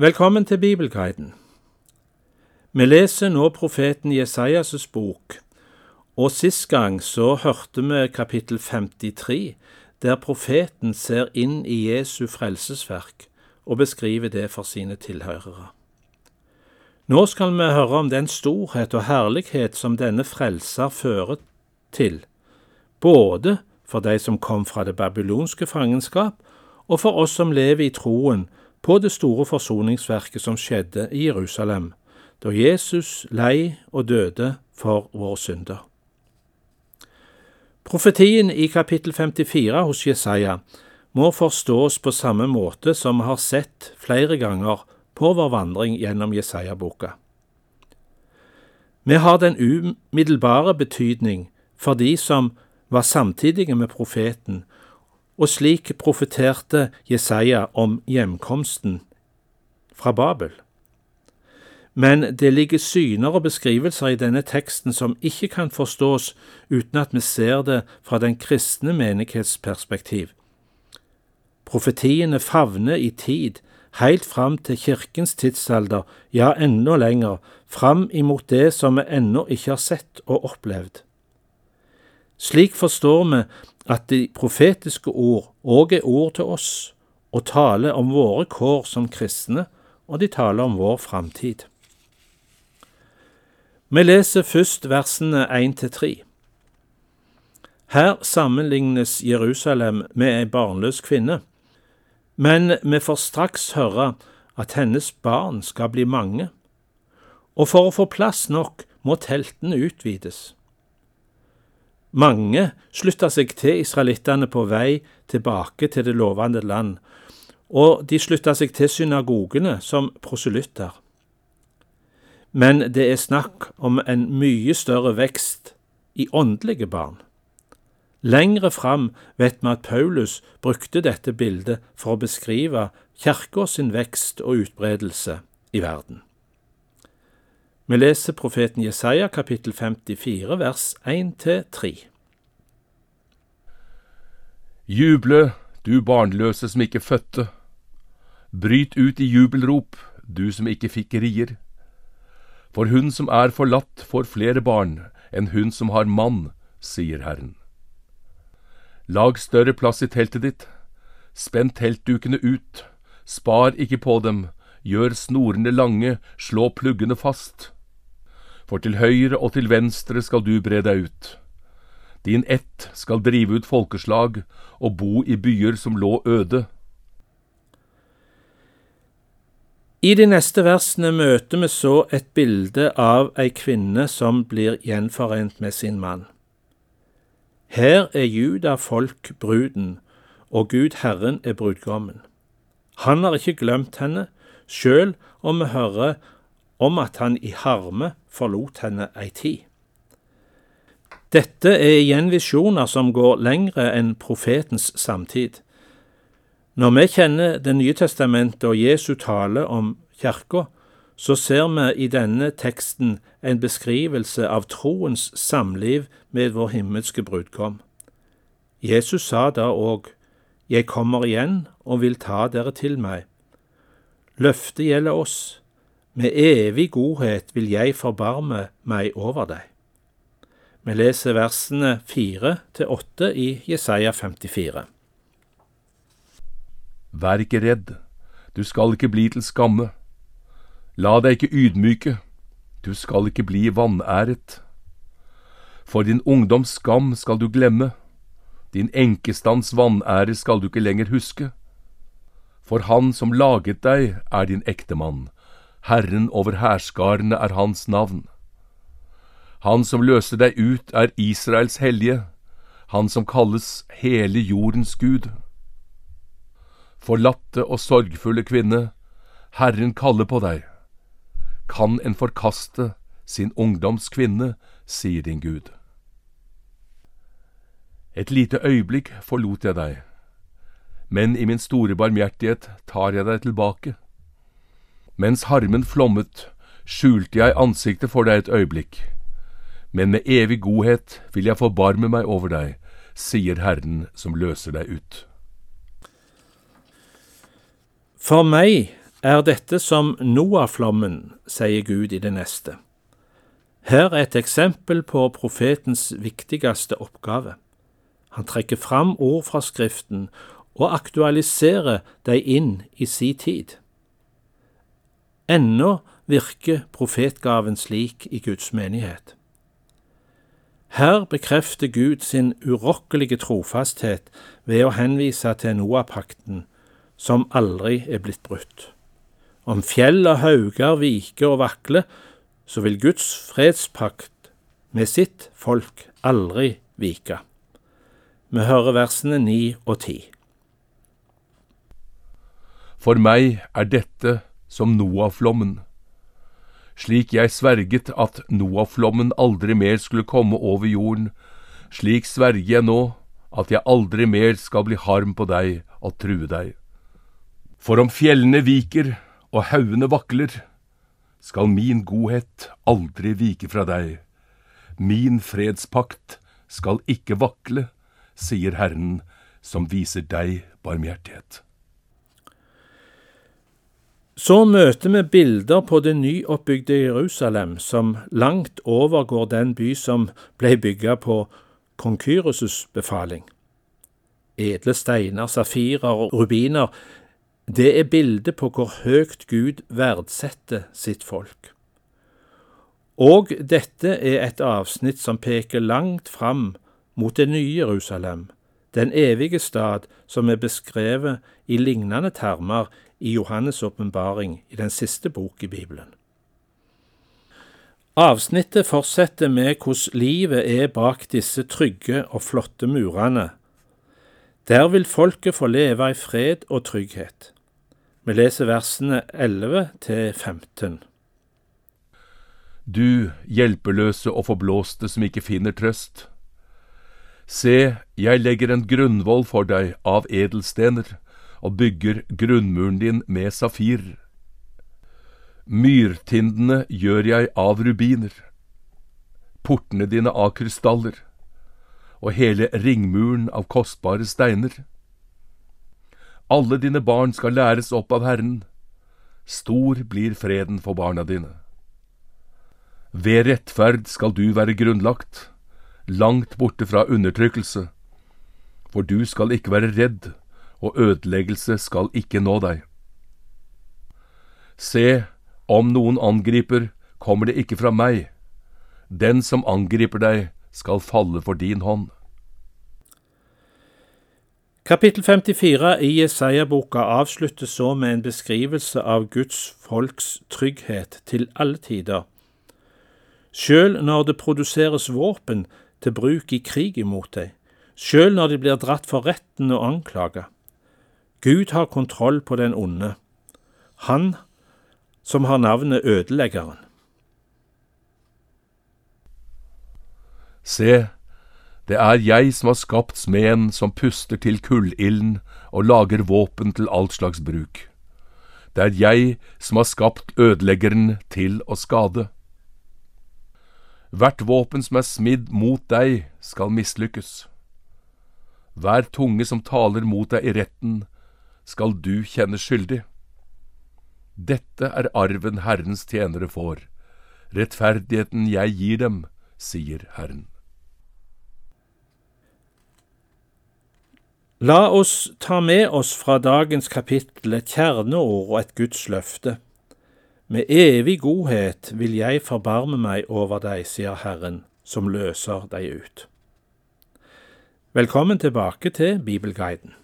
Velkommen til Bibelguiden. Vi leser nå profeten Jesajas bok, og sist gang så hørte vi kapittel 53, der profeten ser inn i Jesu frelsesverk og beskriver det for sine tilhørere. Nå skal vi høre om den storhet og herlighet som denne frelser fører til, både for de som kom fra det babylonske fangenskap, og for oss som lever i troen på det store forsoningsverket som skjedde i Jerusalem, da Jesus lei og døde for våre synder. Profetien i kapittel 54 hos Jesaja må forstås på samme måte som vi har sett flere ganger på vår vandring gjennom Jesaja-boka. Vi har den umiddelbare betydning for de som var samtidige med profeten, og slik profeterte Jesaja om hjemkomsten fra Babel. Men det ligger syner og beskrivelser i denne teksten som ikke kan forstås uten at vi ser det fra den kristne menighetsperspektiv. Profetiene favner i tid, helt fram til kirkens tidsalder, ja, enda lenger, fram imot det som vi ennå ikke har sett og opplevd. Slik forstår vi at de profetiske ord òg er ord til oss, og taler om våre kår som kristne, og de taler om vår framtid. Vi leser først versene 1 til 3. Her sammenlignes Jerusalem med ei barnløs kvinne, men vi får straks høre at hennes barn skal bli mange, og for å få plass nok må teltene utvides. Mange slutta seg til israelittene på vei tilbake til det lovende land, og de slutta seg til synagogene som proselytter. Men det er snakk om en mye større vekst i åndelige barn. Lengre fram vet vi at Paulus brukte dette bildet for å beskrive kirka sin vekst og utbredelse i verden. Vi leser profeten Jesaja kapittel 54 vers 1-3. Juble, du barnløse som ikke fødte. Bryt ut i jubelrop, du som ikke fikk rier. For hun som er forlatt, får flere barn enn hun som har mann, sier Herren. Lag større plass i teltet ditt, spenn teltdukene ut, spar ikke på dem, gjør snorene lange, slå pluggene fast for til høyre og til venstre skal du bre deg ut. Din ett skal drive ut folkeslag og bo i byer som lå øde. I de neste versene møter vi så et bilde av ei kvinne som blir gjenforent med sin mann. Her er Juda folk bruden, og Gud Herren er brudgommen. Han har ikke glemt henne, sjøl om vi hører om at han i harme forlot henne ei tid. Dette er igjen visjoner som går lengre enn profetens samtid. Når vi kjenner Det nye testamentet og Jesu tale om kirka, så ser vi i denne teksten en beskrivelse av troens samliv med vår himmelske brudgom. Jesus sa da òg, Jeg kommer igjen og vil ta dere til meg. Løftet gjelder oss, med evig godhet vil jeg forbarme meg over deg. Vi leser versene fire til åtte i Jesaja 54. Vær ikke redd, du skal ikke bli til skamme. La deg ikke ydmyke, du skal ikke bli vanæret. For din ungdoms skam skal du glemme, din enkestands vanære skal du ikke lenger huske. For han som laget deg, er din ektemann, Herren over hærskarene er hans navn. Han som løser deg ut, er Israels hellige, han som kalles hele jordens Gud. Forlatte og sorgfulle kvinne, Herren kaller på deg. Kan en forkaste sin ungdoms kvinne, sier din Gud. Et lite øyeblikk forlot jeg deg, men i min store barmhjertighet tar jeg deg tilbake. Mens harmen flommet, skjulte jeg ansiktet for deg et øyeblikk. Men med evig godhet vil jeg forbarme meg over deg, sier Herren som løser deg ut. For meg er dette som Noah-flommen, sier Gud i det neste. Her er et eksempel på profetens viktigste oppgave. Han trekker fram ord fra Skriften og aktualiserer dem inn i si tid. Ennå virker profetgaven slik i Guds menighet. Her bekrefter Gud sin urokkelige trofasthet ved å henvise til Noapakten, som aldri er blitt brutt. Om fjell og hauger viker og vakler, så vil Guds fredspakt med sitt folk aldri vike. Vi hører versene ni og ti. For meg er dette som Noaflommen. Slik jeg sverget at Noaflommen aldri mer skulle komme over jorden, slik sverger jeg nå at jeg aldri mer skal bli harm på deg og true deg. For om fjellene viker og haugene vakler, skal min godhet aldri vike fra deg. Min fredspakt skal ikke vakle, sier Herren, som viser deg barmhjertighet. Så møter vi bilder på det nyoppbygde Jerusalem, som langt overgår den by som ble bygga på kong befaling. Edle steiner, safirer og rubiner det er bildet på hvor høgt Gud verdsetter sitt folk. Og dette er et avsnitt som peker langt fram mot det nye Jerusalem, den evige stad som er beskrevet i lignende termer i Johannes' åpenbaring i den siste bok i Bibelen. Avsnittet fortsetter med hvordan livet er bak disse trygge og flotte murene. Der vil folket få leve i fred og trygghet. Vi leser versene 11 til 15. Du hjelpeløse og forblåste som ikke finner trøst. Se, jeg legger en grunnvoll for deg av edelstener og bygger grunnmuren din med safir. Myrtindene gjør jeg av rubiner, portene dine av krystaller, og hele ringmuren av kostbare steiner. Alle dine barn skal læres opp av Herren. Stor blir freden for barna dine. Ved rettferd skal du være grunnlagt, langt borte fra undertrykkelse, for du skal ikke være redd, og ødeleggelse skal ikke nå deg. Se, om noen angriper, kommer det ikke fra meg. Den som angriper deg, skal falle for din hånd. Kapittel 54 i Jesaja-boka avsluttes så med en beskrivelse av Guds folks trygghet til alle tider. Sjøl når det produseres våpen til bruk i krig imot deg, sjøl når de blir dratt for retten og anklaga. Gud har kontroll på den onde, han som har navnet Ødeleggeren. Se, det er jeg som har skapt smeden som puster til kullilden og lager våpen til alt slags bruk. Det er jeg som har skapt ødeleggeren til å skade. Hvert våpen som er smidd mot deg, skal mislykkes. Hver tunge som taler mot deg i retten, skal du kjenne skyldig. Dette er arven Herrens tjenere får, rettferdigheten jeg gir dem, sier Herren. La oss ta med oss fra dagens kapittel et kjerneord og et Guds løfte. Med evig godhet vil jeg forbarme meg over deg, sier Herren, som løser deg ut. Velkommen tilbake til Bibelguiden.